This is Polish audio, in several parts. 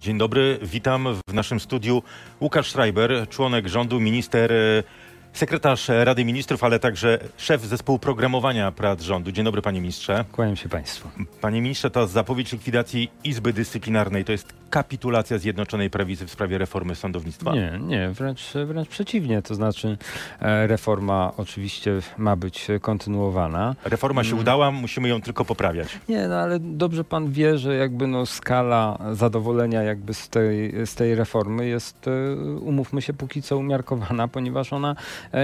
Dzień dobry, witam w naszym studiu. Łukasz Schreiber, członek rządu, minister, e, sekretarz Rady Ministrów, ale także szef zespołu programowania prac rządu. Dzień dobry panie ministrze. Kłaniam się państwu. Panie ministrze, ta zapowiedź likwidacji Izby Dyscyplinarnej to jest kapitulacja Zjednoczonej Prawicy w sprawie reformy sądownictwa? Nie, nie, wręcz, wręcz przeciwnie. To znaczy e, reforma oczywiście ma być kontynuowana. Reforma się udała, musimy ją tylko poprawiać. Nie, no ale dobrze pan wie, że jakby no skala zadowolenia jakby z tej, z tej reformy jest, e, umówmy się, póki co umiarkowana, ponieważ ona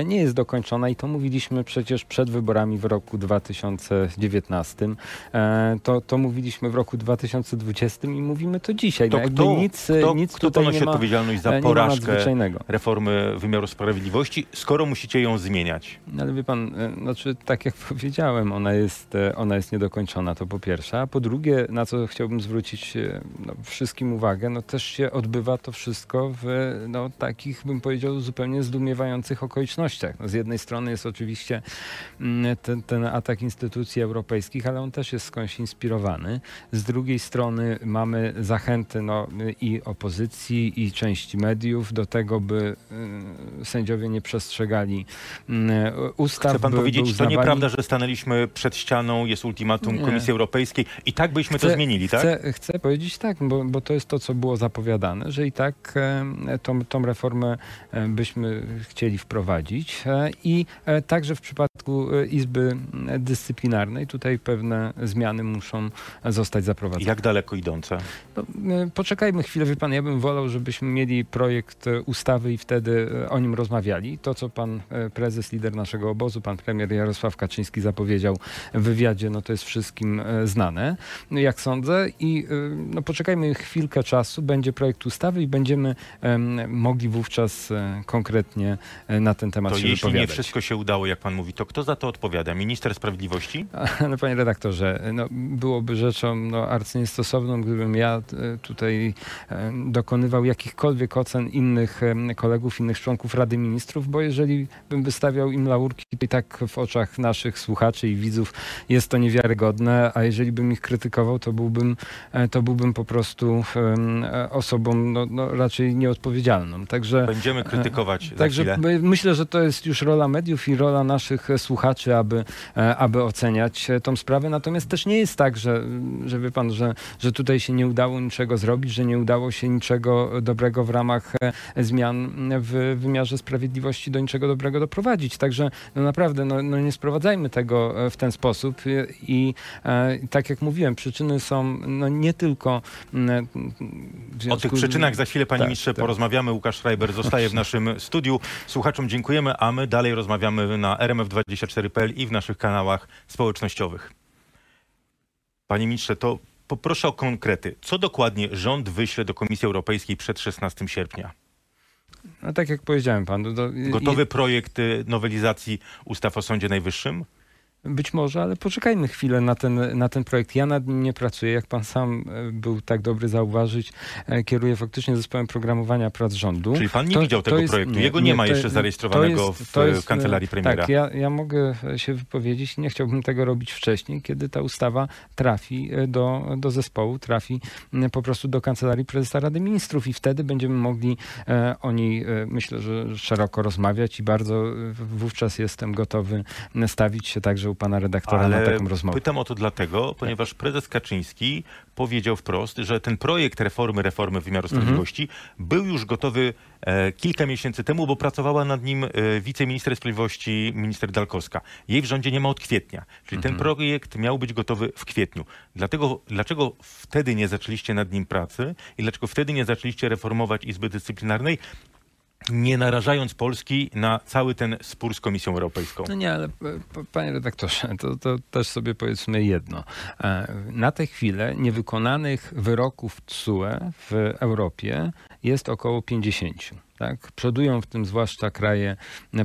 nie jest dokończona i to mówiliśmy przecież przed wyborami w roku 2019. E, To, to mówiliśmy w roku 2020 i mówimy to dzisiaj. To No kto, nic, kto, nic kto tutaj ponosi nie ma, odpowiedzialność e, za porażkę reformy wymiaru sprawiedliwości, skoro musicie ją zmieniać? No Ale wie pan, e, znaczy tak jak powiedziałem, ona jest, e, ona jest niedokończona, to po pierwsze. A po drugie, na co chciałbym zwrócić e, no, wszystkim uwagę, no też się odbywa to wszystko w no, takich, bym powiedział, zupełnie zdumiewających okolicznościach. No, z jednej strony jest oczywiście mm, ten, ten atak instytucji europejskich, ale on też jest skądś inspirowany. Z drugiej strony mamy zachęty no, i opozycji, i części mediów do tego, by y, sędziowie nie przestrzegali mm, ustaw. Chce pan by, by powiedzieć, to uznawali- nieprawda, że stanęliśmy przed ścianą, jest ultimatum Nie. Komisji Europejskiej i tak byśmy to zmienili, tak? Chcę, chcę powiedzieć tak, bo, bo to jest to, co było zapowiadane, że i tak e, tą, tą reformę byśmy chcieli wprowadzić e, i e, także w przypadku e, Izby Dyscyplinarnej tutaj pewne zmiany muszą zostać zaprowadzone. Jak daleko idące? No, Poczekajmy chwilę, wie pan, ja bym wolał, żebyśmy mieli projekt ustawy i wtedy o nim rozmawiali. To, co pan prezes, lider naszego obozu, pan premier Jarosław Kaczyński zapowiedział w wywiadzie, no to jest wszystkim znane, no, jak sądzę. I no, poczekajmy chwilkę czasu, będzie projekt ustawy i będziemy em, mogli wówczas konkretnie na ten temat To się jeśli nie wypowiadać. wszystko się udało, jak pan mówi, to kto za to odpowiada? Minister Sprawiedliwości? Ale panie redaktorze, no, byłoby rzeczą no, arcyniestosowną, gdybym ja e, tutaj e, dokonywał jakichkolwiek ocen innych kolegów, innych członków Rady Ministrów, bo jeżeli bym wystawiał im laurki, to i tak w oczach naszych słuchaczy i widzów jest to niewiarygodne, a jeżeli bym ich krytykował, to byłbym, e, to byłbym po prostu osobą no, no, raczej nieodpowiedzialną. Także Będziemy krytykować za Także chwilę. my- myślę, że to jest już rola mediów i rola naszych e, słuchaczy, aby, e, aby oceniać e, tą sprawę. Natomiast też nie jest tak, że, że wie pan, że, że tutaj się nie udało niczego zrobić, że nie udało się niczego dobrego w ramach zmian w wymiarze sprawiedliwości do niczego dobrego doprowadzić. Także no naprawdę no, no nie sprowadzajmy tego w ten sposób i, e, tak jak mówiłem, przyczyny są no, nie tylko w O związku tych przyczynach za chwilę, panie Tak, ministrze, tak. porozmawiamy. Łukasz Schreiber zostaje w naszym studiu. Słuchaczom dziękujemy, a my dalej rozmawiamy na rmf24.pl i w naszych kanałach społecznościowych. Panie ministrze, to poproszę o konkrety. Co dokładnie rząd wyśle do Komisji Europejskiej przed 16 sierpnia? No tak jak powiedziałem panu. To, Gotowy projekt y, nowelizacji ustaw o Sądzie Najwyższym? Być może, ale poczekajmy chwilę na ten, na ten projekt. Ja nad nim nie pracuję. Jak pan sam e, był tak dobry zauważyć, e, kieruję faktycznie zespołem programowania prac rządu. Czyli pan nie To- widział to tego jest- projektu. Jego nie, ma to- jeszcze zarejestrowanego jest- w, jest, w kancelarii premiera. Tak, ja, ja mogę się wypowiedzieć. Nie chciałbym tego robić wcześniej, kiedy ta ustawa trafi e, do, do zespołu, trafi po prostu do kancelarii prezesa Rady Ministrów i wtedy będziemy mogli e, o niej, e, myślę, że szeroko rozmawiać i bardzo e, wówczas jestem gotowy stawić się także pana redaktora na taką rozmowę. pytam o to dlatego, ponieważ prezes Kaczyński powiedział wprost, że ten projekt reformy, reformy wymiaru Mhm. sprawiedliwości był już gotowy e, kilka miesięcy temu, bo pracowała nad nim e, wiceminister sprawiedliwości, minister Dalkowska. Jej w rządzie nie ma od kwietnia. Czyli Mhm. ten projekt miał być gotowy w kwietniu. Dlatego, dlaczego wtedy nie zaczęliście nad nim pracy i dlaczego wtedy nie zaczęliście reformować Izby Dyscyplinarnej, nie narażając Polski na cały ten spór z Komisją Europejską? No nie, ale e, panie redaktorze, to, to też sobie powiedzmy jedno. E, Na tę chwilę niewykonanych wyroków TSUE w Europie jest około 50. Tak? Przodują w tym zwłaszcza kraje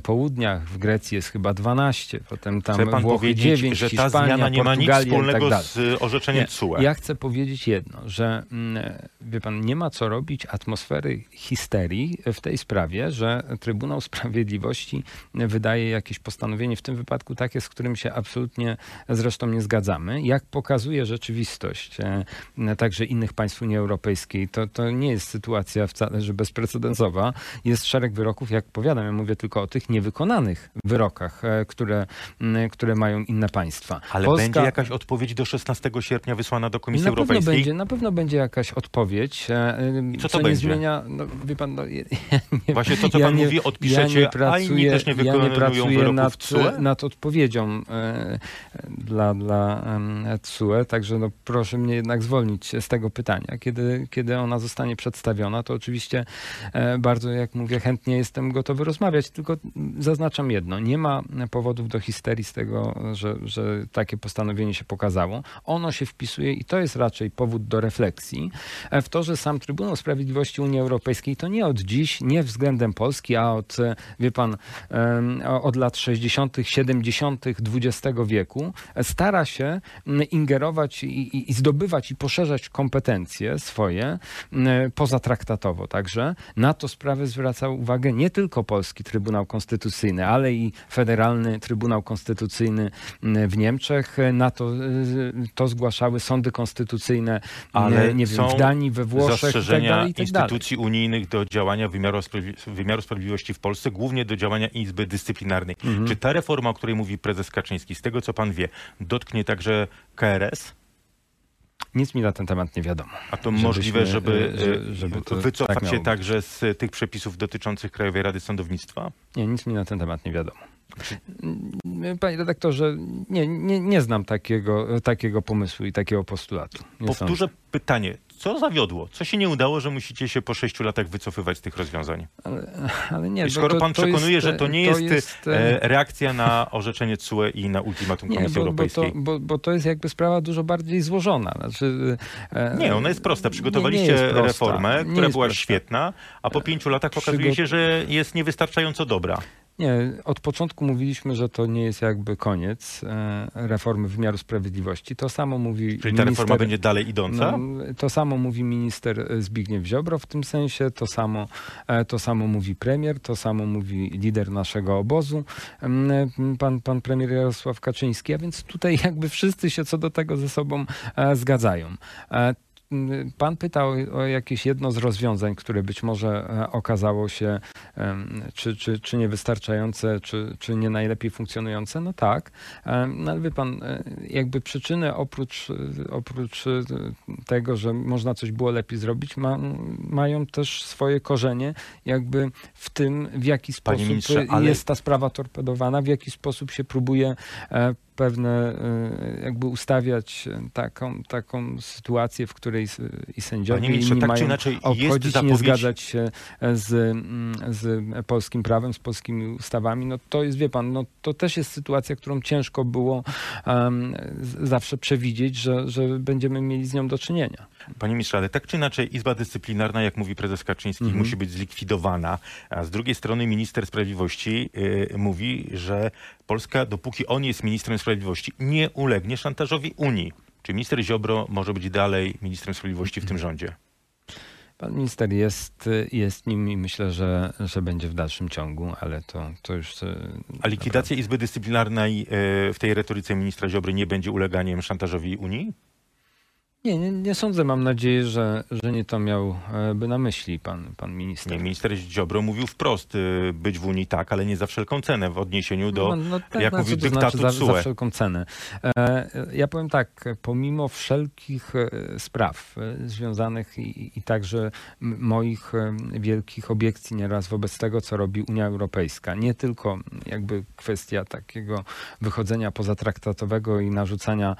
południa. W Grecji jest chyba 12, potem tam Chce pan Włochy powiedzieć, 9, że ta Hiszpania, zmiana nie ma nic tak wspólnego dalej. z orzeczeniem Nie, TSUE? Ja chcę powiedzieć jedno, że mm, wie pan, nie ma co robić atmosfery histerii w tej sprawie, że Trybunał Sprawiedliwości wydaje jakieś postanowienie, w tym wypadku takie, z którym się absolutnie zresztą nie zgadzamy. Jak pokazuje rzeczywistość e, także innych państw Unii Europejskiej, to, to nie jest sytuacja wcale, że bezprecedensowa. Jest szereg wyroków, jak powiadam, ja mówię tylko o tych niewykonanych wyrokach, e, które, które mają inne państwa. Ale Polska- będzie jakaś odpowiedź do 16 sierpnia wysłana do Komisji na pewno, Europejskiej? będzie, na pewno będzie jakaś odpowiedź. e, I co co to nie będzie? zmienia, no, wie pan, no, ja, ja nie, Właśnie to, co ja pan nie- mówi, odpiszecie, a inni też nie ja nie wykonują pracuję nad, TSUE? nad odpowiedzią e, dla, dla TSUE, także no, proszę mnie jednak zwolnić z tego pytania. Kiedy, kiedy ona zostanie przedstawiona, to oczywiście e, bardzo, jak mówię, chętnie jestem gotowy rozmawiać, tylko zaznaczam jedno, nie ma powodów do histerii z tego, że, że takie postanowienie się pokazało. Ono się wpisuje i to jest raczej powód do refleksji e, w to, że sam Trybunał Sprawiedliwości Unii Europejskiej to nie od dziś, nie względem Polski, a od, e, wie pan, od lat 60., 70. XX wieku stara się ingerować i, i, i zdobywać i poszerzać kompetencje swoje m, pozatraktatowo. Także na to sprawę zwracał uwagę nie tylko Polski Trybunał Konstytucyjny, ale i Federalny Trybunał Konstytucyjny w Niemczech. Na to, y, to zgłaszały sądy konstytucyjne Ale m, nie wiem, w Danii, we Włoszech tak zastrzeżenia dalej, tak dalej. instytucji unijnych do działania wymiaru, wymiaru sprawiedliwości w Polsce, głównie do działania Izby Dyscyplinarnej. Mhm. Czy ta reforma, o której mówi prezes Kaczyński, z tego co pan wie, dotknie także KRS? Nic mi na ten temat nie wiadomo. A to Żebyśmy, możliwe, żeby, e, e, żeby to wycofać tak się być. także z tych przepisów dotyczących Krajowej Rady Sądownictwa? Nie, nic mi na ten temat nie wiadomo. Mm, Panie redaktorze, nie, nie, nie znam takiego, takiego pomysłu i takiego postulatu. Nie Powtórzę pytanie. Co zawiodło? Co się nie udało, że musicie się po sześciu latach wycofywać z tych rozwiązań? Ale, ale nie, I bo skoro to, pan to przekonuje, jest, że to nie jest, e, e, reakcja na orzeczenie TSUE i na ultimatum nie, Komisji bo, bo, Europejskiej. to, bo, bo to jest jakby sprawa dużo bardziej złożona. Znaczy, e, Nie, ona jest prosta. nie Przygotowaliście jest prosta. reformę, Nie która jest była prosta. świetna, a po pięciu latach okazuje się, że jest niewystarczająco dobra. Nie, od początku mówiliśmy, że to nie jest jakby koniec e, reformy wymiaru sprawiedliwości. To samo mówi Czyli ta minister, reforma będzie dalej idąca? No, to samo mówi minister Zbigniew Ziobro w tym sensie, to samo, e, to samo mówi premier, to samo mówi lider naszego obozu, pan, pan premier Jarosław Kaczyński, a więc tutaj jakby wszyscy się co do tego ze sobą e, zgadzają. Pan pytał o jakieś jedno z rozwiązań, które być może e, okazało się czy, czy, czy niewystarczające, czy, czy nie najlepiej funkcjonujące. No tak, no ale wie pan, e, jakby przyczyny oprócz, oprócz e, tego, że można coś było lepiej zrobić, ma, mają też swoje korzenie jakby w tym, w jaki sposób ministrze, ale- jest ta sprawa torpedowana, w jaki sposób się próbuje pewne e, jakby ustawiać e, taką, taką sytuację, w której s- i sędziowie Panie ministrze, inni tak czy mają inaczej jest obchodzić i nie zgadzać się z, mm, z polskim prawem, z polskimi ustawami, no to jest, wie pan, no to też jest sytuacja, którą ciężko było z- zawsze przewidzieć, że, że będziemy mieli z nią do czynienia. Panie ministrze, ale tak czy inaczej Izba Dyscyplinarna, jak mówi prezes Kaczyński, Mhm. musi być zlikwidowana, a z drugiej strony minister sprawiedliwości y, mówi, że Polska, dopóki on jest ministrem sprawiedliwości, nie ulegnie szantażowi Unii. Czy minister Ziobro może być dalej ministrem sprawiedliwości w tym rządzie? Pan minister jest, jest nim i myślę, że, że będzie w dalszym ciągu, ale to, to już... e, A likwidacja Izby Dyscyplinarnej y, w tej retoryce ministra Ziobry nie będzie uleganiem szantażowi Unii? Nie, nie, nie sądzę, mam nadzieję, że, że nie to miał e, na myśli pan, pan minister. Nie, minister Ziobro mówił wprost, y, być w Unii tak, ale nie za wszelką cenę w odniesieniu do... No, no, tak, jak no, mówił to dyktatu znaczy za, za wszelką cenę. E, ja powiem tak, pomimo wszelkich e, spraw e, związanych i, i także moich e, wielkich obiekcji nieraz wobec tego, co robi Unia Europejska, nie tylko jakby kwestia takiego wychodzenia pozatraktatowego i narzucania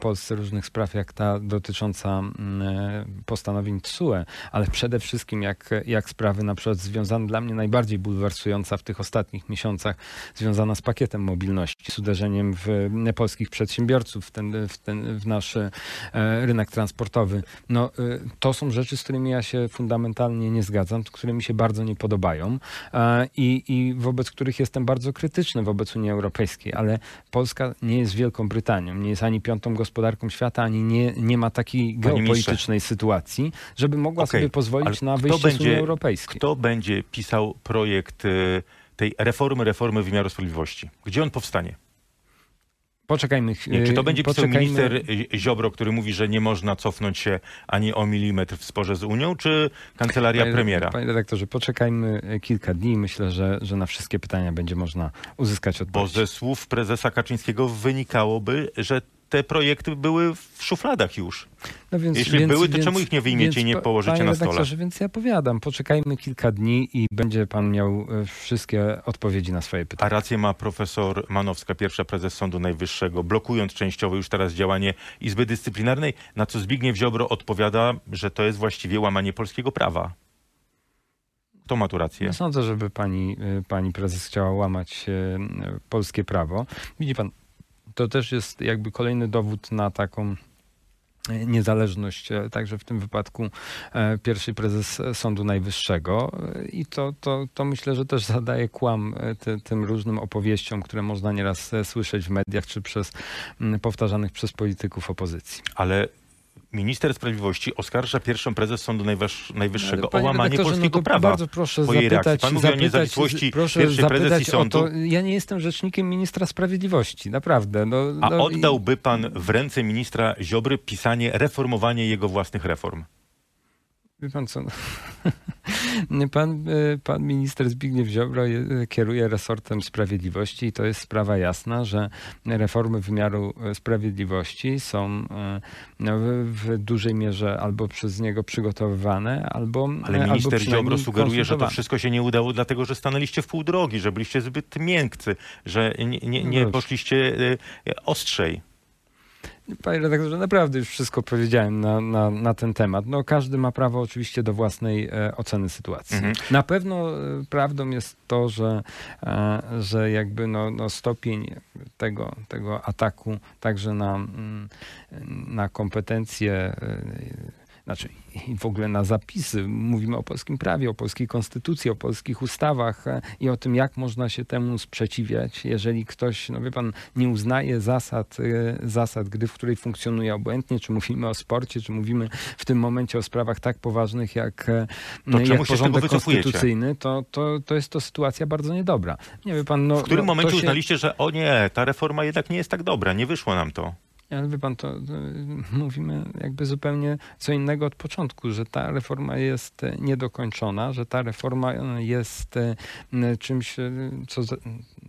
Polsce różnych spraw, jak ta dotycząca mm, e, postanowień TSUE, ale przede wszystkim jak, jak sprawy na przykład związane dla mnie najbardziej bulwersująca w tych ostatnich miesiącach, związana z pakietem mobilności, z uderzeniem w polskich przedsiębiorców, w, ten, w, ten, w nasz e, rynek transportowy. No, e, to są rzeczy, z którymi ja się fundamentalnie nie zgadzam, które mi się bardzo nie podobają i, i wobec których jestem bardzo krytyczny wobec Unii Europejskiej, ale Polska nie jest Wielką Brytanią, nie jest ani piątą gospodarką świata, ani nie, nie ma takiej Panie geopolitycznej sytuacji, żeby mogła Okej, sobie pozwolić na wyjście z będzie- Unii Europejskiej. Kto będzie pisał projekt y, tej reformy, reformy wymiaru sprawiedliwości? Gdzie on powstanie? Poczekajmy. Nie, czy to będzie pisał minister Ziobro, który mówi, że nie można cofnąć się ani o milimetr w sporze z Unią, czy kancelaria Panie- premiera? Panie redaktorze, poczekajmy e, kilka dni. Myślę, że, że na wszystkie pytania będzie można uzyskać Bo odpowiedź. ze słów prezesa Kaczyńskiego wynikałoby, że te projekty były w szufladach już. No więc, Jeśli były, to czemu ich nie wyjmiecie i nie położycie na stole? Więc ja powiadam, poczekajmy kilka dni i będzie pan miał e, wszystkie odpowiedzi na swoje A pytania. rację ma profesor Manowska, pierwsza prezes Sądu Najwyższego, blokując częściowo już teraz działanie Izby Dyscyplinarnej, na co Zbigniew Ziobro odpowiada, że to jest właściwie łamanie polskiego prawa. Kto ma tu rację? Nie sądzę, żeby pani, e, pani prezes chciała łamać e, polskie prawo. Widzi pan, to też jest jakby kolejny dowód na taką e, niezależność, e, także w tym wypadku e, pierwszy prezes Sądu Najwyższego i to, to, to myślę, że też zadaje kłam ty, tym różnym opowieściom, które można nieraz słyszeć w mediach, czy przez powtarzanych przez polityków opozycji. Ale minister sprawiedliwości oskarża pierwszą prezes Sądu Najwyż- Najwyższego Ale o panie łamanie redaktorze, polskiego no prawa. Bardzo proszę po jej reakcji. zapytać, Pan mówi o niezawisłości proszę pierwszej prezes i o to. sądu. Ja nie jestem rzecznikiem ministra sprawiedliwości, naprawdę. No, A no, i- oddałby pan w ręce ministra Ziobry pisanie, reformowanie jego własnych reform? Wie pan co? Pan, e, pan minister Zbigniew Ziobro je- kieruje resortem sprawiedliwości i to jest sprawa jasna, że reformy wymiaru e, sprawiedliwości są e, no, w dużej mierze albo przez niego przygotowywane, albo Ale albo minister przynajmniej Ziobro sugeruje, że to wszystko się nie udało, dlatego że stanęliście w pół drogi, że byliście zbyt miękcy, że nie, nie, nie No poszliście e, ostrzej. Panie redaktorze, naprawdę już wszystko powiedziałem na, na, na ten temat. No, każdy ma prawo oczywiście do własnej e, oceny sytuacji. Mhm. Na pewno e, prawdą jest to, że, e, że jakby no, no stopień tego, tego ataku także na, mm, na kompetencje e, znaczy w ogóle na zapisy. Mówimy o polskim prawie, o polskiej konstytucji, o polskich ustawach e, i o tym, jak można się temu sprzeciwiać, jeżeli ktoś, no wie pan, nie uznaje zasad, e, zasad gry, w której funkcjonuje obojętnie, czy mówimy o sporcie, czy mówimy w tym momencie o sprawach tak poważnych jak, e, To jak porządek konstytucyjny, to, to, to jest to sytuacja bardzo niedobra. Nie wie pan, no, W którym no, momencie się, uznaliście, że o nie, ta reforma jednak nie jest tak dobra, nie wyszło nam to? Ale wie pan, to, to mówimy jakby zupełnie co innego od początku, że ta reforma jest e, niedokończona, że ta reforma e, jest czymś, co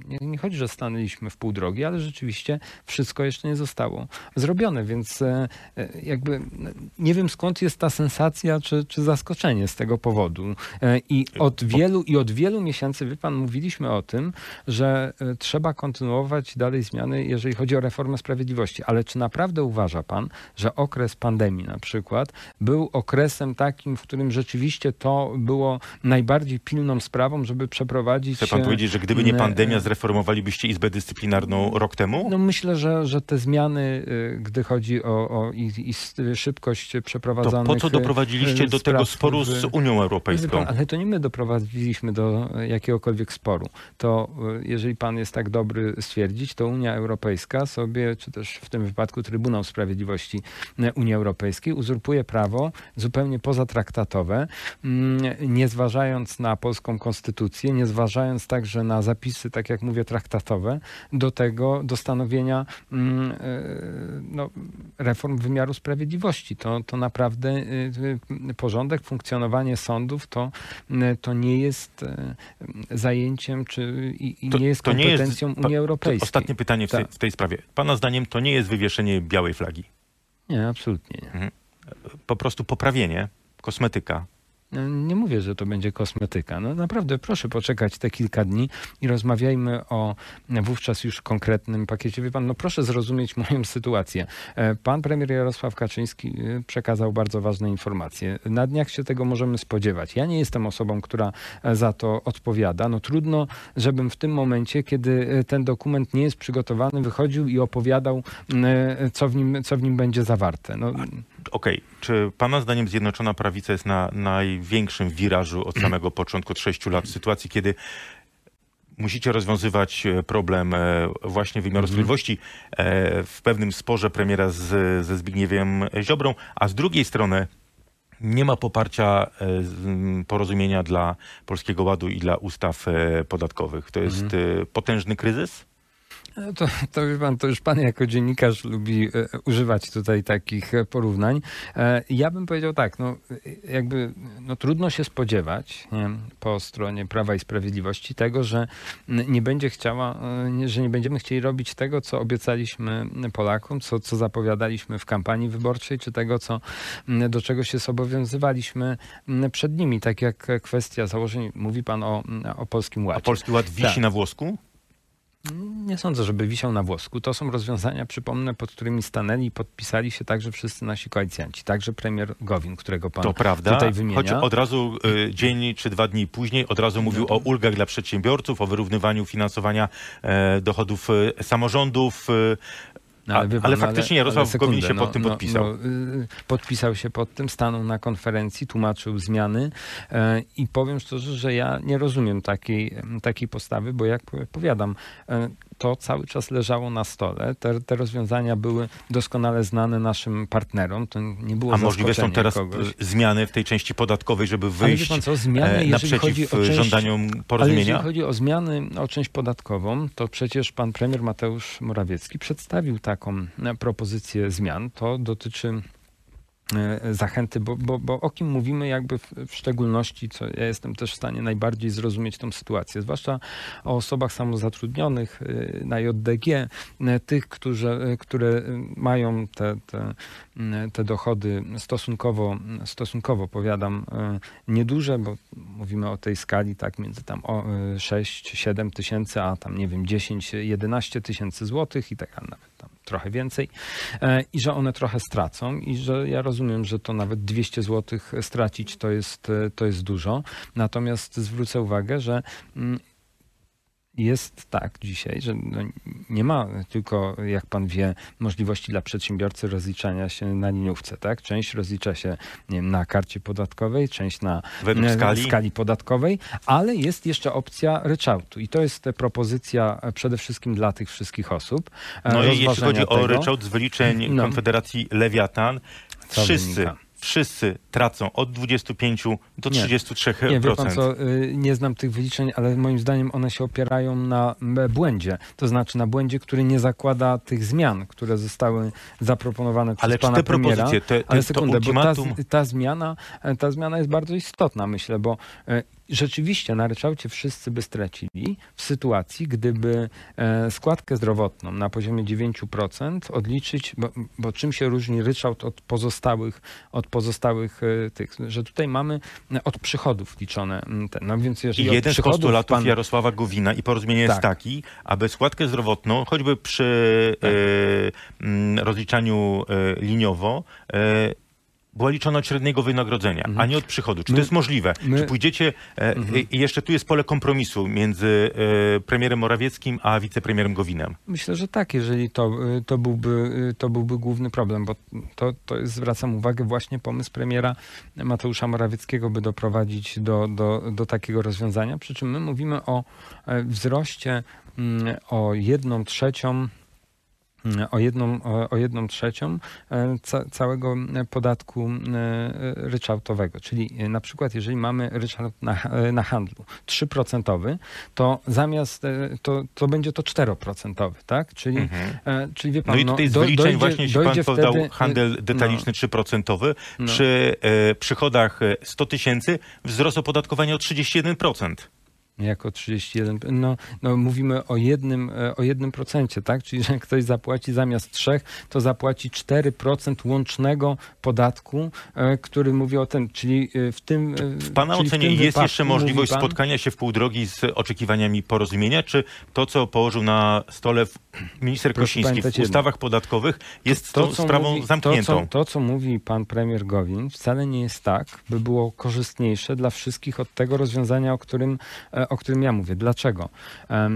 nie, nie chodzi, że stanęliśmy w pół drogi, ale rzeczywiście wszystko jeszcze nie zostało zrobione, więc e, e, jakby n- nie wiem skąd jest ta sensacja czy, czy zaskoczenie z tego powodu. E, I od wielu i od wielu miesięcy, wie pan, mówiliśmy o tym, że trzeba kontynuować dalej zmiany, jeżeli chodzi o reformę sprawiedliwości. Ale czy naprawdę uważa pan, że okres pandemii na przykład był okresem takim, w którym rzeczywiście to było najbardziej pilną sprawą, żeby przeprowadzić... Chce pan powiedzieć, że gdyby nie pandemia, zreformowalibyście Izbę Dyscyplinarną rok temu? No myślę, że, że te zmiany, y, gdy chodzi o, o i, i s- szybkość To przeprowadzanych... po co y, doprowadziliście y, do tego sporu z Unią Europejską? ale to nie my doprowadziliśmy do jakiegokolwiek sporu. To jeżeli pan jest tak dobry stwierdzić, to Unia Europejska sobie, czy też w tym wypadku Trybunał Sprawiedliwości Unii Europejskiej uzurpuje prawo zupełnie pozatraktatowe, mm, nie zważając na polską konstytucję, nie zważając także na zapisy, tak jak mówię, traktatowe, do tego, do stanowienia mm, e, no, reform wymiaru sprawiedliwości. To, to naprawdę y, porządek, funkcjonowanie sądów to, y, to nie jest e, zajęciem czy i, i To- nie jest to nie jest- kompetencją Unii Europejskiej. ostatnie pytanie w tej, Tak. w tej sprawie. Pana zdaniem to nie jest wywieszenie białej flagi. Nie, absolutnie nie. Po prostu poprawienie, kosmetyka. No, nie mówię, że to będzie kosmetyka. No naprawdę, proszę poczekać te kilka dni i rozmawiajmy o wówczas już konkretnym pakiecie. Wie pan, no proszę zrozumieć moją sytuację. E, pan premier Jarosław Kaczyński e, przekazał bardzo ważne informacje. Na dniach się tego możemy spodziewać. Ja nie jestem osobą, która e, za to odpowiada. No trudno, żebym w tym momencie, kiedy ten dokument nie jest przygotowany, wychodził i opowiadał, co w nim, co w nim będzie zawarte. No, Okej, okay. czy pana zdaniem Zjednoczona Prawica jest na największym wirażu od samego początku, od sześciu lat, w sytuacji, kiedy musicie rozwiązywać e, problem e, właśnie wymiaru mhm. sprawiedliwości e, w pewnym sporze premiera z, ze Zbigniewem Ziobrą, a z drugiej strony nie ma poparcia porozumienia dla Polskiego Ładu i dla ustaw podatkowych. To jest mhm. potężny kryzys? No to, to, pan, to już pan jako dziennikarz lubi e, używać tutaj takich e, porównań. E, ja bym powiedział tak, no jakby no, trudno się spodziewać nie, po stronie Prawa i Sprawiedliwości tego, że nie będzie chciała, że nie będziemy chcieli robić tego, co obiecaliśmy Polakom, co, co zapowiadaliśmy w kampanii wyborczej, czy tego, co, do czego się zobowiązywaliśmy przed nimi. Tak jak kwestia założeń, mówi pan o, o Polskim Ładzie. A Polski Ład wisi tak. na włosku? Nie sądzę, żeby wisiał na włosku. To są rozwiązania, przypomnę, pod którymi stanęli i podpisali się także wszyscy nasi koalicjanci, także premier Gowin, którego pan to prawda, tutaj wymienia. Choć od razu y, dzień czy dwa dni później od razu mówił no o ulgach dla przedsiębiorców, o wyrównywaniu finansowania e, dochodów e, samorządów, e, no, ale, pan, ale, faktycznie Jarosław ale Gowin się no, pod tym no, podpisał. No, y, podpisał się pod tym, stanął na konferencji, tłumaczył zmiany e, i powiem szczerze, że ja nie rozumiem takiej, takiej postawy, bo jak powiadam, e, to cały czas leżało na stole. Te, te, rozwiązania były doskonale znane naszym partnerom. To nie było A możliwe są teraz kogoś. zmiany w tej części podatkowej, żeby wyjść pan co, zmiany, e, naprzeciw część, żądaniom porozumienia? Ale jeżeli chodzi o zmiany, o część podatkową, to przecież pan premier Mateusz Morawiecki przedstawił taką propozycję zmian. To dotyczy E, zachęty, bo, bo, bo o kim mówimy jakby w, szczególności, co ja jestem też w stanie najbardziej zrozumieć tą sytuację, zwłaszcza o osobach samozatrudnionych e, na JDG, e, tych, którzy, które mają te, te, te dochody stosunkowo, stosunkowo powiadam, nieduże, bo mówimy o tej skali tak między tam 6-7 tysięcy, a tam nie wiem 10-11 tysięcy złotych i tak nawet tam trochę więcej e, i że one trochę stracą i że ja rozumiem, że to nawet 200 zł stracić to jest, e, to jest dużo. Natomiast zwrócę uwagę, że mm, jest tak dzisiaj, że no nie ma tylko, jak pan wie, możliwości dla przedsiębiorcy rozliczania się na liniówce. Tak? Część rozlicza się wiem, na karcie podatkowej, część na Według skali. skali podatkowej, ale jest jeszcze opcja ryczałtu i to jest propozycja przede wszystkim dla tych wszystkich osób. No i jeśli chodzi tego, o ryczałt z wyliczeń no, Konfederacji Lewiatan, wszyscy wynika? Wszyscy tracą od 25 do 33%. Nie, wie pan co, y, nie znam tych wyliczeń, ale moim zdaniem one się opierają na błędzie. To znaczy na błędzie, który nie zakłada tych zmian, które zostały zaproponowane przez ale pana te premiera. Propozycje, te, te, ale sekundę, bo ta, ta, zmiana, ta zmiana jest bardzo istotna, myślę, bo y, rzeczywiście na ryczałcie wszyscy by stracili w sytuacji, gdyby e, składkę zdrowotną na poziomie 9% odliczyć, bo, bo czym się różni ryczałt od pozostałych, od pozostałych e, tych, że tutaj mamy e, od przychodów liczone. Te, no więc jeżeli I jeden z postulatów pan... Jarosława Gowina i porozumienie tak. jest taki, aby składkę zdrowotną, choćby przy tak. e, rozliczaniu e, liniowo, e, była liczona od średniego wynagrodzenia, mhm. a nie od przychodu. Czy my, to jest możliwe? My, Czy pójdziecie... E, mhm. I jeszcze tu jest pole kompromisu między e, premierem Morawieckim a wicepremierem Gowinem. Myślę, że tak, jeżeli to, e, to, byłby, e, to byłby główny problem, bo to, to jest, zwracam uwagę, właśnie pomysł premiera Mateusza Morawieckiego, by doprowadzić do, do, do takiego rozwiązania. Przy czym my mówimy o e, wzroście mm, o jedną trzecią o jedną, o jedną trzecią e, ca, całego podatku e, ryczałtowego. Czyli na przykład jeżeli mamy ryczałt na, na handlu 3%, to zamiast, e, to, to będzie to 4%, tak? Czyli, mhm. czyli wie pan, no i tutaj z wyliczeń dojdzie, właśnie, jeśli pan podał wtedy, handel detaliczny no, 3%, no. przy e, przychodach 100 tysięcy wzrost opodatkowania o 31%. Jako 31, no, no mówimy o jednym, e, o jednym procencie, tak? Czyli, że ktoś zapłaci zamiast trzech, to zapłaci 4% łącznego podatku, e, który mówi o tym, czyli e, w tym... W Pana w ocenie tym jest wypadku jeszcze możliwość pan- spotkania się w pół drogi z oczekiwaniami porozumienia, czy to, co położył na stole w- minister Kosiński w pamiętać jedno. ustawach podatkowych, jest tą co sprawą mówi, zamkniętą? To co, to, co mówi pan premier Gowin, wcale nie jest tak, by było korzystniejsze dla wszystkich od tego rozwiązania, o którym, o którym ja mówię. Dlaczego? E,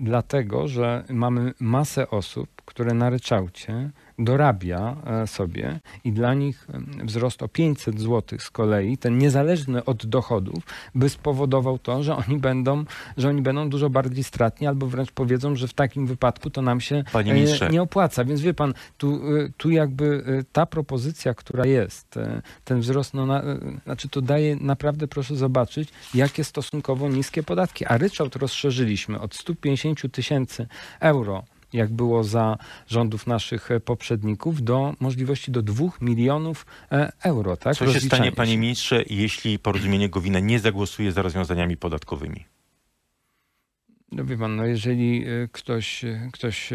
dlatego, że mamy masę osób, które na ryczałcie dorabia e, sobie i dla nich em, wzrost o 500 zł z kolei, ten niezależny od dochodów, by spowodował to, że oni będą, że oni będą dużo bardziej stratni albo wręcz powiedzą, że w takim wypadku to nam się e, nie opłaca. Więc wie pan, tu, tu jakby ta propozycja, która jest, ten wzrost, no na, znaczy to daje naprawdę, proszę zobaczyć, jakie stosunkowo niskie podatki. A ryczałt rozszerzyliśmy od 150 tysięcy euro jak było za rządów naszych e, poprzedników, do możliwości do 2 milionów e, euro. Tak? Co się stanie, panie ministrze, jeśli porozumienie Gowina nie zagłosuje za rozwiązaniami podatkowymi? No wie pan, no jeżeli y, ktoś, ktoś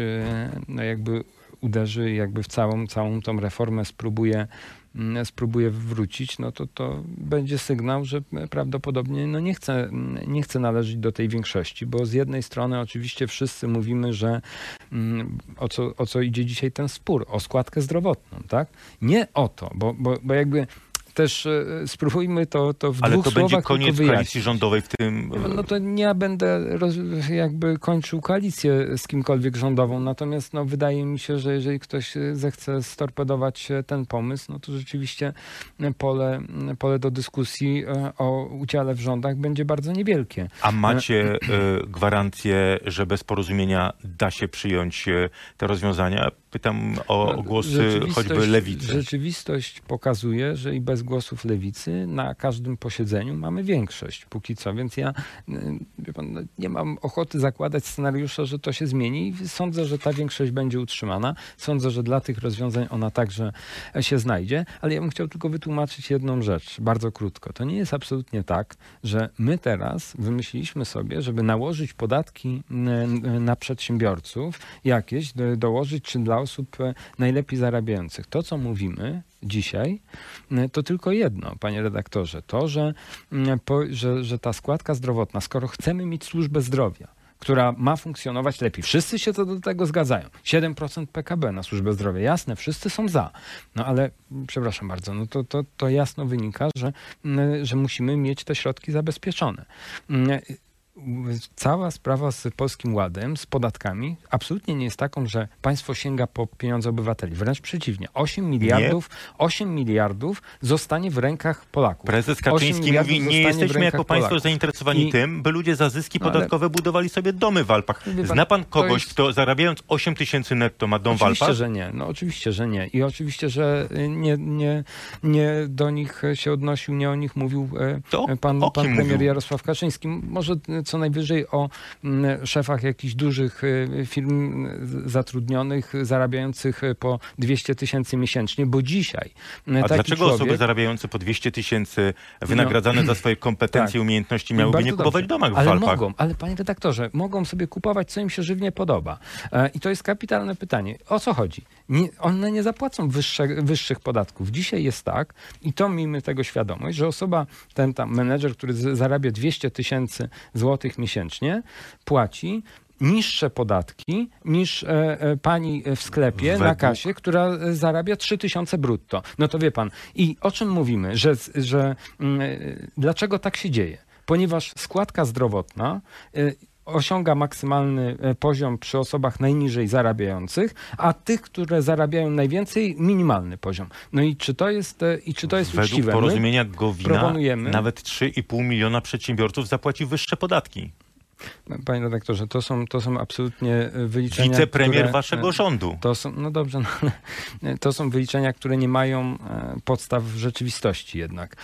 no jakby uderzy jakby w całą, całą tą reformę spróbuje, spróbuje wrócić, no to to będzie sygnał, że prawdopodobnie no nie, chce, nie chce należeć do tej większości, bo z jednej strony oczywiście wszyscy mówimy, że mm, o co, o co idzie dzisiaj ten spór, o składkę zdrowotną, tak? Nie o to, bo, bo, bo jakby też e, spróbujmy to, to w Ale dwóch to będzie słowach koniec tylko wyjaśnić. koalicji rządowej w tym... No to nie ja będę roz, jakby kończył koalicję z kimkolwiek rządową, natomiast no, wydaje mi się, że jeżeli ktoś zechce storpedować ten pomysł, no to rzeczywiście pole, pole do dyskusji e, o udziale w rządach będzie bardzo niewielkie. A macie e, gwarancję, że bez porozumienia da się przyjąć te rozwiązania? Pytam o, o głosy Rzeczywistość- choćby lewicy. Rzeczywistość pokazuje, że i bez głosów lewicy na każdym posiedzeniu mamy większość póki co, więc ja y, pan, no, nie mam ochoty zakładać scenariusza, że to się zmieni sądzę, że ta większość będzie utrzymana. Sądzę, że dla tych rozwiązań ona także się znajdzie, ale ja bym chciał tylko wytłumaczyć jedną rzecz, bardzo krótko. To nie jest absolutnie tak, że my teraz wymyśliliśmy sobie, żeby nałożyć podatki y, y, na przedsiębiorców jakieś, do, dołożyć czy dla osób e, najlepiej zarabiających. To, co mówimy dzisiaj, e, to tylko jedno, panie redaktorze, to, że, mm, że, że ta składka zdrowotna, skoro chcemy mieć służbę zdrowia, która ma funkcjonować lepiej. Wszyscy się co do tego zgadzają. 7% PKB na służbę zdrowia. Jasne, wszyscy są za. No ale, mm, przepraszam bardzo, no to, to, to jasno wynika, że, mm, że musimy mieć te środki zabezpieczone. Cała sprawa z Polskim Ładem, z podatkami, absolutnie nie jest taką, że państwo sięga po pieniądze obywateli. Wręcz przeciwnie. 8 miliardów, 8 miliardów zostanie w rękach Polaków. Prezes 8 Kaczyński mówi, nie w jesteśmy jako państwo Polaków. zainteresowani I- tym, by ludzie za zyski No ale- podatkowe budowali sobie domy w Alpach. Pan, Zna pan kogoś, jest- kto zarabiając 8 tysięcy netto ma dom w Oczywiście, Alpach? że nie. No oczywiście, że nie. I oczywiście, że nie, nie, nie do nich się odnosił, nie o nich mówił e, To pan, pan premier mówił? Jarosław Kaczyński. Może co najwyżej o mm, szefach jakichś dużych y, firm zatrudnionych, zarabiających y, po 200 tysięcy miesięcznie, bo dzisiaj y, A dlaczego człowiek, osoby zarabiające po 200 tysięcy, wynagradzane za swoje kompetencje i Tak. umiejętności, miałyby Bardzo nie kupować dobrze. domach w ale Alpach? mogą, ale panie redaktorze, mogą sobie kupować, co im się żywnie podoba. E, I to jest kapitalne pytanie. O co chodzi? Nie, one nie zapłacą wyższe, wyższych podatków. Dzisiaj jest tak, i to miejmy tego świadomość, że osoba, ten tam menedżer, który zarabia 200 tysięcy złotych miesięcznie, płaci niższe podatki niż e, e, pani w sklepie na Według- kasie, która e, zarabia 3000 brutto. No to wie pan, i o czym mówimy? Że, że mm, dlaczego tak się dzieje? Ponieważ składka zdrowotna osiąga maksymalny e, poziom przy osobach najniżej zarabiających, a tych, które zarabiają najwięcej, minimalny poziom. No i czy to jest, e, i czy to jest Według uczciwe? Porozumienia Gowina proponujemy- nawet 3,5 miliona przedsiębiorców zapłaci wyższe podatki. Panie redaktorze, to są, to są absolutnie e, wyliczenia. Wicepremier które, waszego e, rządu. To są, no dobrze, no, to są wyliczenia, które nie mają e, podstaw w rzeczywistości jednak.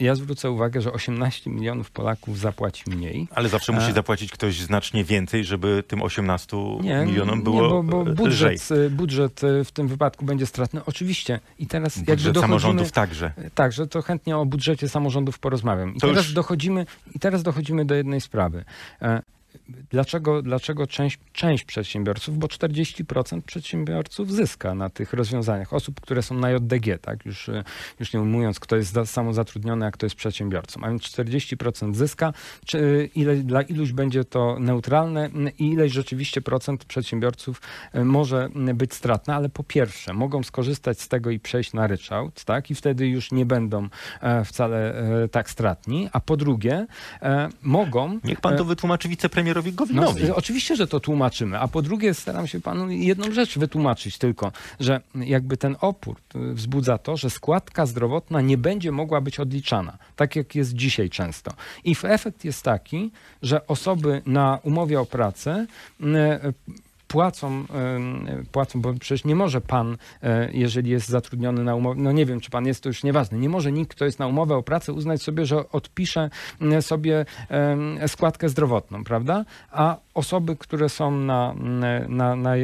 Ja zwrócę uwagę, że 18 milionów Polaków zapłaci mniej. Ale zawsze musi zapłacić ktoś znacznie więcej, żeby tym 18 milionom było nie, bo, bo lżej. budżet, e, budżet w tym wypadku będzie stratny. Oczywiście. I teraz jakby Budżet dochodzimy... samorządów także. Także to chętnie o budżecie samorządów porozmawiam. I To teraz, już- dochodzimy, I teraz dochodzimy do jednej sprawy. Dlaczego, dlaczego część, część przedsiębiorców, bo 40% przedsiębiorców zyska na tych rozwiązaniach. Osób, które są na JDG, tak? już, już nie mówiąc, kto jest za- samozatrudniony, a kto jest przedsiębiorcą. A więc 40% zyska, czy ile, dla iluś będzie to neutralne i ileś rzeczywiście procent przedsiębiorców e, może być stratne, ale po pierwsze mogą skorzystać z tego i przejść na ryczałt, tak? I wtedy już nie będą e, wcale e, tak stratni, a po drugie mogą... Niech pan to wytłumaczy wicepremierowi no, Gowinowi. e, oczywiście, że to tłumaczymy, a po drugie staram się panu jedną rzecz wytłumaczyć tylko, że jakby ten opór y, wzbudza to, że składka zdrowotna nie będzie mogła być odliczana, tak jak jest dzisiaj często. I efekt jest taki, że osoby na umowie o pracę y, płacą, płacą, bo przecież nie może pan, y, jeżeli jest zatrudniony na umowę, no nie wiem, czy pan jest, to już nieważne, nie może nikt, kto jest na umowę o pracę, uznać sobie, że odpisze sobie składkę zdrowotną, prawda? A osoby, które są na, na, na,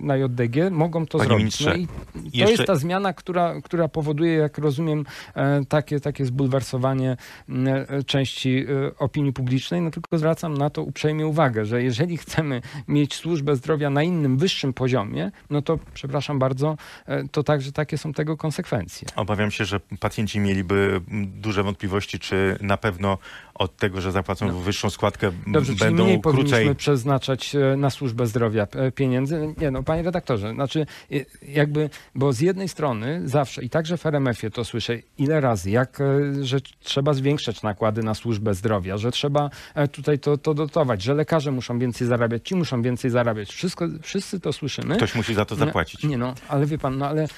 na JDG, mogą to Panie zrobić. ministrze, no to jeszcze- jest ta zmiana, która, która powoduje, jak rozumiem, e, takie, takie zbulwersowanie części e, opinii publicznej. No tylko zwracam na to uprzejmie uwagę, że jeżeli chcemy mieć służbę zdrowia na innym, wyższym poziomie, no to przepraszam bardzo, e, to także takie są tego konsekwencje. Obawiam się, że pacjenci mieliby duże wątpliwości, czy na pewno od tego, że zapłacą wyższą składkę, No. Dobrze, czyli będą mniej krócej. powinniśmy przeznaczać e, na służbę zdrowia e, pieniędzy. Nie no, panie redaktorze, znaczy e, jakby, bo z jednej strony zawsze i także w RMF-ie to słyszę ile razy, jak, że trzeba zwiększać nakłady na służbę zdrowia, że trzeba tutaj to, to dotować, że lekarze muszą więcej zarabiać, ci muszą więcej zarabiać. Wszystko, wszyscy to słyszymy. Ktoś musi za to zapłacić. No, nie no, ale wie pan, no ale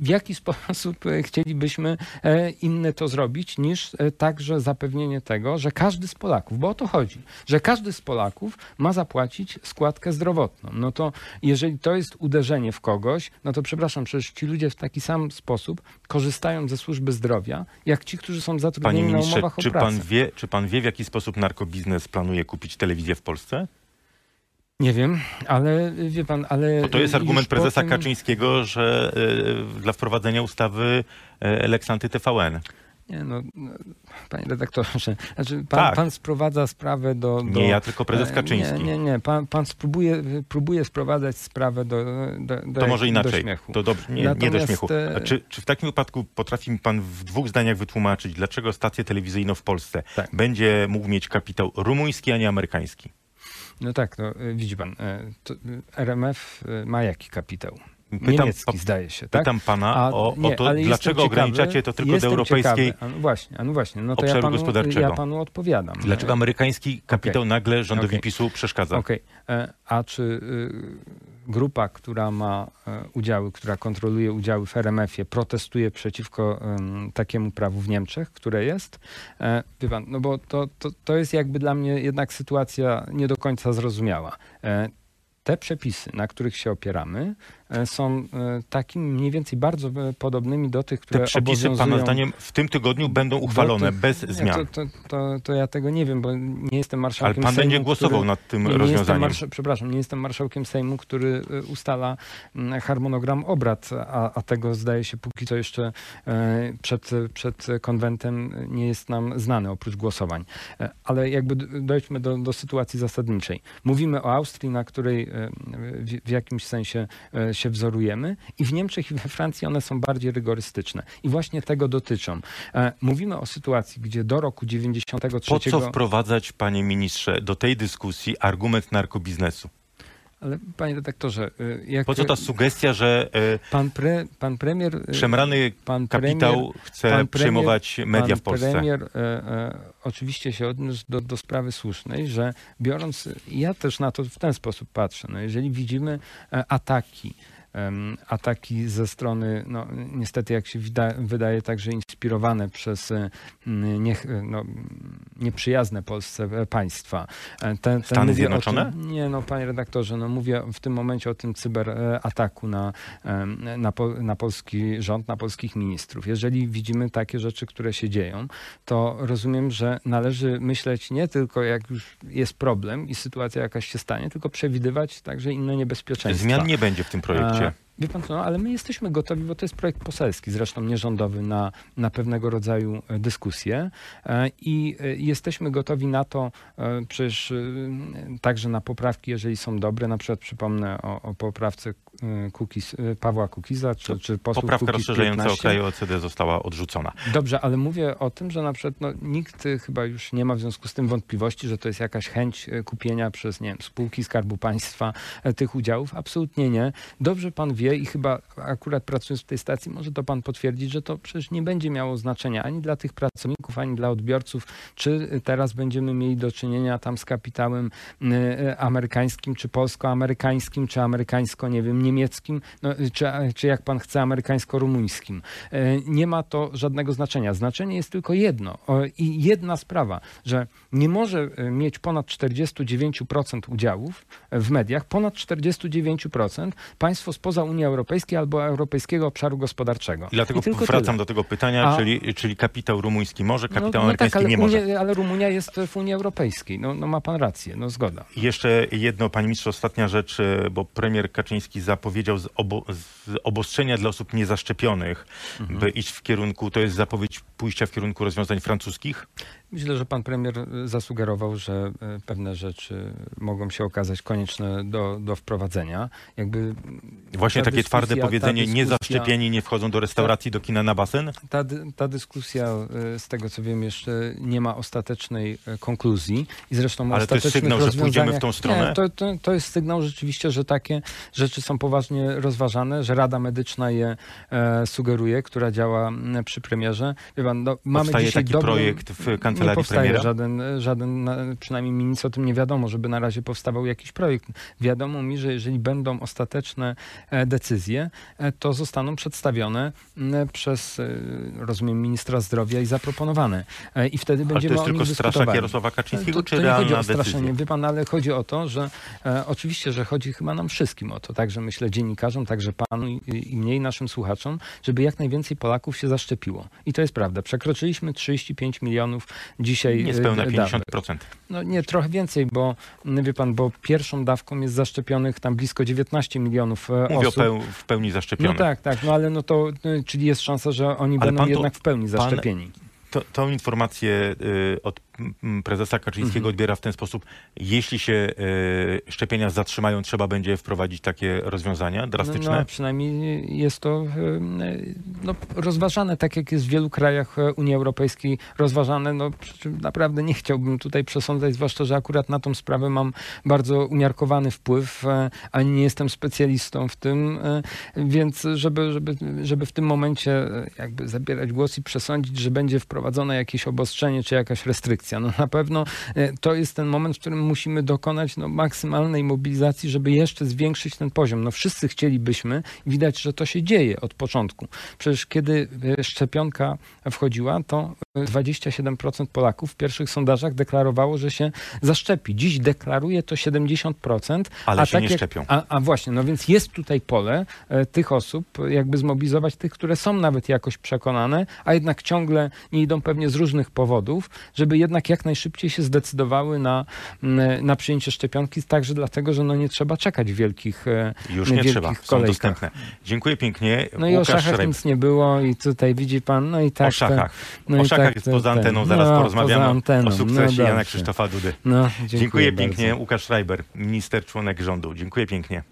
w jaki sposób e, chcielibyśmy e, inne to zrobić, niż e, także zapewnienie tego, że każdy z Polaków, bo o to chodzi, że każdy z Polaków ma zapłacić składkę zdrowotną. No to jeżeli to jest uderzenie w kogoś, no to przepraszam, przecież ci ludzie w taki sam sposób korzystają ze służby zdrowia, jak ci, którzy są Panie zatrudnieni na ministrze, umowach o czy pracę. pan, wie, czy pan wie, w jaki sposób narkobiznes planuje kupić telewizję w Polsce? Nie wiem, ale wie pan, ale... Bo to jest argument prezesa tym- Kaczyńskiego, że y, dla wprowadzenia ustawy y, Lex Anty-TVN. Nie, no, panie redaktorze, znaczy pan, Tak. pan sprowadza sprawę do, do... Nie ja, tylko prezes e, Kaczyński. Nie, nie, nie. Pan, pan spróbuje, próbuje sprowadzać sprawę do, do, do To może do inaczej. śmiechu. To dobrze, nie, nie do Natomiast, śmiechu. e, czy, czy w takim wypadku potrafi mi pan w dwóch zdaniach wytłumaczyć, dlaczego stację telewizyjną w Polsce Tak. będzie mógł mieć kapitał rumuński, a nie amerykański? No tak, no, e, widzi pan, e, to, e, RMF ma jaki kapitał? Pytam, Niemiecki zdaje się, tak? pytam pana A, o, nie, o to, dlaczego ograniczacie to tylko do europejskiej... Ciekawy, a no właśnie, a no właśnie, no to ja panu, gospodarczego. ja panu odpowiadam. Dlaczego amerykański kapitał nagle rządowi Okej. PiSu przeszkadza? Okej, e, a czy y, grupa, która ma e, udziały, która kontroluje udziały w RMF-ie, protestuje przeciwko em, takiemu prawu w Niemczech, które jest? E, Wie pan, no bo to, to, to jest jakby dla mnie jednak sytuacja nie do końca zrozumiała. E, Te przepisy, na których się opieramy, e, są e, takimi mniej więcej bardzo e, podobnymi do tych, które Te przepisy, pana zdaniem, w tym tygodniu będą uchwalone tych- bez Nie, zmian. To, to, to, to ja tego nie wiem, bo nie jestem Ale marszałkiem pan Sejmu, będzie głosował który... nad tym Nie, nie rozwiązaniem. marsza- przepraszam, nie jestem marszałkiem Sejmu, który ustala harmonogram obrad, a, a tego zdaje się póki co jeszcze e, przed, przed konwentem nie jest nam znany oprócz głosowań. E, Ale jakby dojdźmy do, do sytuacji zasadniczej. Mówimy o Austrii, na której e, w, w jakimś sensie e, się wzorujemy i w Niemczech i we Francji one są bardziej rygorystyczne. I właśnie tego dotyczą. E, Mówimy o sytuacji, gdzie do roku 93 Po co wprowadzać, panie ministrze, do tej dyskusji argument narkobiznesu? Ale panie redaktorze, y, jak Po co ta sugestia, że e, pan, pre, pan premier... y, przemrany pan kapitał premier, chce pan premier- przejmować media pan w Polsce? premier e, e, oczywiście się odniósł do, do sprawy słusznej, że biorąc, ja też na to w ten sposób patrzę, no jeżeli widzimy e, ataki ataki ze strony, no, niestety jak się wydaje, także inspirowane przez e, m, niech, e, no, nieprzyjazne Polsce e, państwa. E, Ten, ten Stany Zjednoczone? Tym, nie, no panie redaktorze, no mówię w tym momencie o tym cyberataku na, na, na polski rząd, na polskich ministrów. Jeżeli widzimy takie rzeczy, które się dzieją, to rozumiem, że należy myśleć nie tylko jak już jest problem i sytuacja jakaś się stanie, tylko przewidywać także inne niebezpieczeństwa. Zmian nie będzie w tym projekcie. Wie pan co, no, ale my jesteśmy gotowi, bo to jest projekt poselski, zresztą nierządowy, na, na pewnego rodzaju e, dyskusję e, i e, jesteśmy gotowi na to, przecież także na poprawki, jeżeli są dobre, na przykład przypomnę o, o poprawce Kukiz, e, Pawła Kukiza, czy, czy posłów Poprawka Kukiz rozszerzająca o 15. kraje OECD została odrzucona. Dobrze, ale mówię o tym, że na przykład no, nikt chyba już nie ma w związku z tym wątpliwości, że to jest jakaś chęć y, kupienia przez nie wiem, spółki Skarbu Państwa e, tych udziałów. Absolutnie nie. Dobrze pan wie i chyba akurat pracując w tej stacji może to pan potwierdzić, że to przecież nie będzie miało znaczenia ani dla tych pracowników, ani dla odbiorców, czy teraz będziemy mieli do czynienia tam z kapitałem amerykańskim, czy polsko-amerykańskim, czy amerykańsko, nie wiem, niemieckim, no, czy, czy jak pan chce, amerykańsko-rumuńskim. E, Nie ma to żadnego znaczenia. Znaczenie jest tylko jedno i jedna sprawa, że nie może e, mieć ponad 49% udziałów w mediach, ponad 49% państwo spoza Unii Europejskiej albo Europejskiego Obszaru Gospodarczego. I dlatego tylko wracam tyle. do tego pytania, A- czyli, czyli kapitał rumuński może, kapitał no, no amerykański tak, nie może. Unia, ale Rumunia jest w Unii Europejskiej. No, no ma pan rację, no zgoda. I Jeszcze jedno, panie ministrze, ostatnia rzecz, e, bo premier Kaczyński zapowiedział z, obo, z obostrzenia dla osób niezaszczepionych, Mhm. by iść w kierunku, to jest zapowiedź pójścia w kierunku rozwiązań francuskich. Myślę, że pan premier y, zasugerował, że y, pewne rzeczy mogą się okazać konieczne do, do wprowadzenia. Jakby Właśnie ta takie twarde ta powiedzenie, dyskusja- niezaszczepieni nie wchodzą do restauracji, do kina na basen. Ta, ta dyskusja, y, z tego co wiem, jeszcze nie ma ostatecznej konkluzji i zresztą Ale to jest sygnał, że pójdziemy w tą stronę? Nie, to, to, to jest sygnał rzeczywiście, że takie rzeczy są poważnie rozważane, że Rada Medyczna je e, sugeruje, która działa przy premierze. Wie pan, no, mamy Powstaje dzisiaj taki dobrą- projekt w nie kancelarii powstaje premiera? żaden, żaden, na- przynajmniej mi nic o tym nie wiadomo, żeby na razie powstawał jakiś projekt. Wiadomo mi, że jeżeli będą ostateczne e, decyzje, e, to zostaną przedstawione przez, e, rozumiem, ministra zdrowia i zaproponowane. I wtedy Ale to będziemy jest tylko straszak. Jarosława Kaczyńskiego, To, czy to nie chodzi o straszenie, decyzja? wie pan, ale chodzi o to, że e, oczywiście, że chodzi chyba nam wszystkim o to, także myślę dziennikarzom, także panu i, i mnie i naszym słuchaczom, żeby jak najwięcej Polaków się zaszczepiło. I to jest prawda. Przekroczyliśmy 35 milionów dzisiaj Niespełna e, dawek. 50%. No nie, trochę więcej, bo m, wie pan, bo pierwszą dawką jest zaszczepionych tam blisko 19 milionów e, Mówię osób. peł, w pełni No zaszczepionych. tak, tak, no ale no to, y, czyli jest szansa, że oni Ale będą to- jednak w pełni zaszczepieni. To, tą informację y, od prezesa Kaczyńskiego Mhm. odbiera w ten sposób. Jeśli się y, szczepienia zatrzymają, trzeba będzie wprowadzić takie rozwiązania drastyczne. No, no, przynajmniej jest to y, no, rozważane, tak jak jest w wielu krajach e, Unii Europejskiej rozważane. No, naprawdę nie chciałbym tutaj przesądzać, zwłaszcza, że akurat na tą sprawę mam bardzo umiarkowany wpływ, e, ani nie jestem specjalistą w tym, e, więc żeby, żeby, żeby w tym momencie jakby zabierać głos i przesądzić, że będzie wprowadzone jakieś obostrzenie czy jakaś restrykcja. No na pewno e, to jest ten moment, w którym musimy dokonać no, maksymalnej mobilizacji, żeby jeszcze zwiększyć ten poziom. No wszyscy chcielibyśmy, widać, że to się dzieje od początku. Przecież kiedy e, szczepionka wchodziła, to e, 27% Polaków w pierwszych sondażach deklarowało, że się zaszczepi. Dziś deklaruje to 70%. Ale a się tak nie jak- szczepią. A, a właśnie, no więc jest tutaj pole e, tych osób, e, jakby zmobilizować tych, które są nawet jakoś przekonane, a jednak ciągle nie idą pewnie z różnych powodów, żeby jednak jak najszybciej się zdecydowały na, m, na przyjęcie szczepionki, także dlatego, że no nie trzeba czekać wielkich e, Już nie wielkich trzeba, są kolejkach. dostępne. Dziękuję pięknie. No i o szachach nic nie było i tutaj widzi pan, no i tak. o szachach. no o szachach tak jest poza ten. anteną, zaraz No, porozmawiamy anteną. o sukcesie no Jana. Krzysztofa Dudy. No, dziękuję, Dziękuję pięknie. Łukasz Schreiber, minister, członek rządu. Dziękuję pięknie.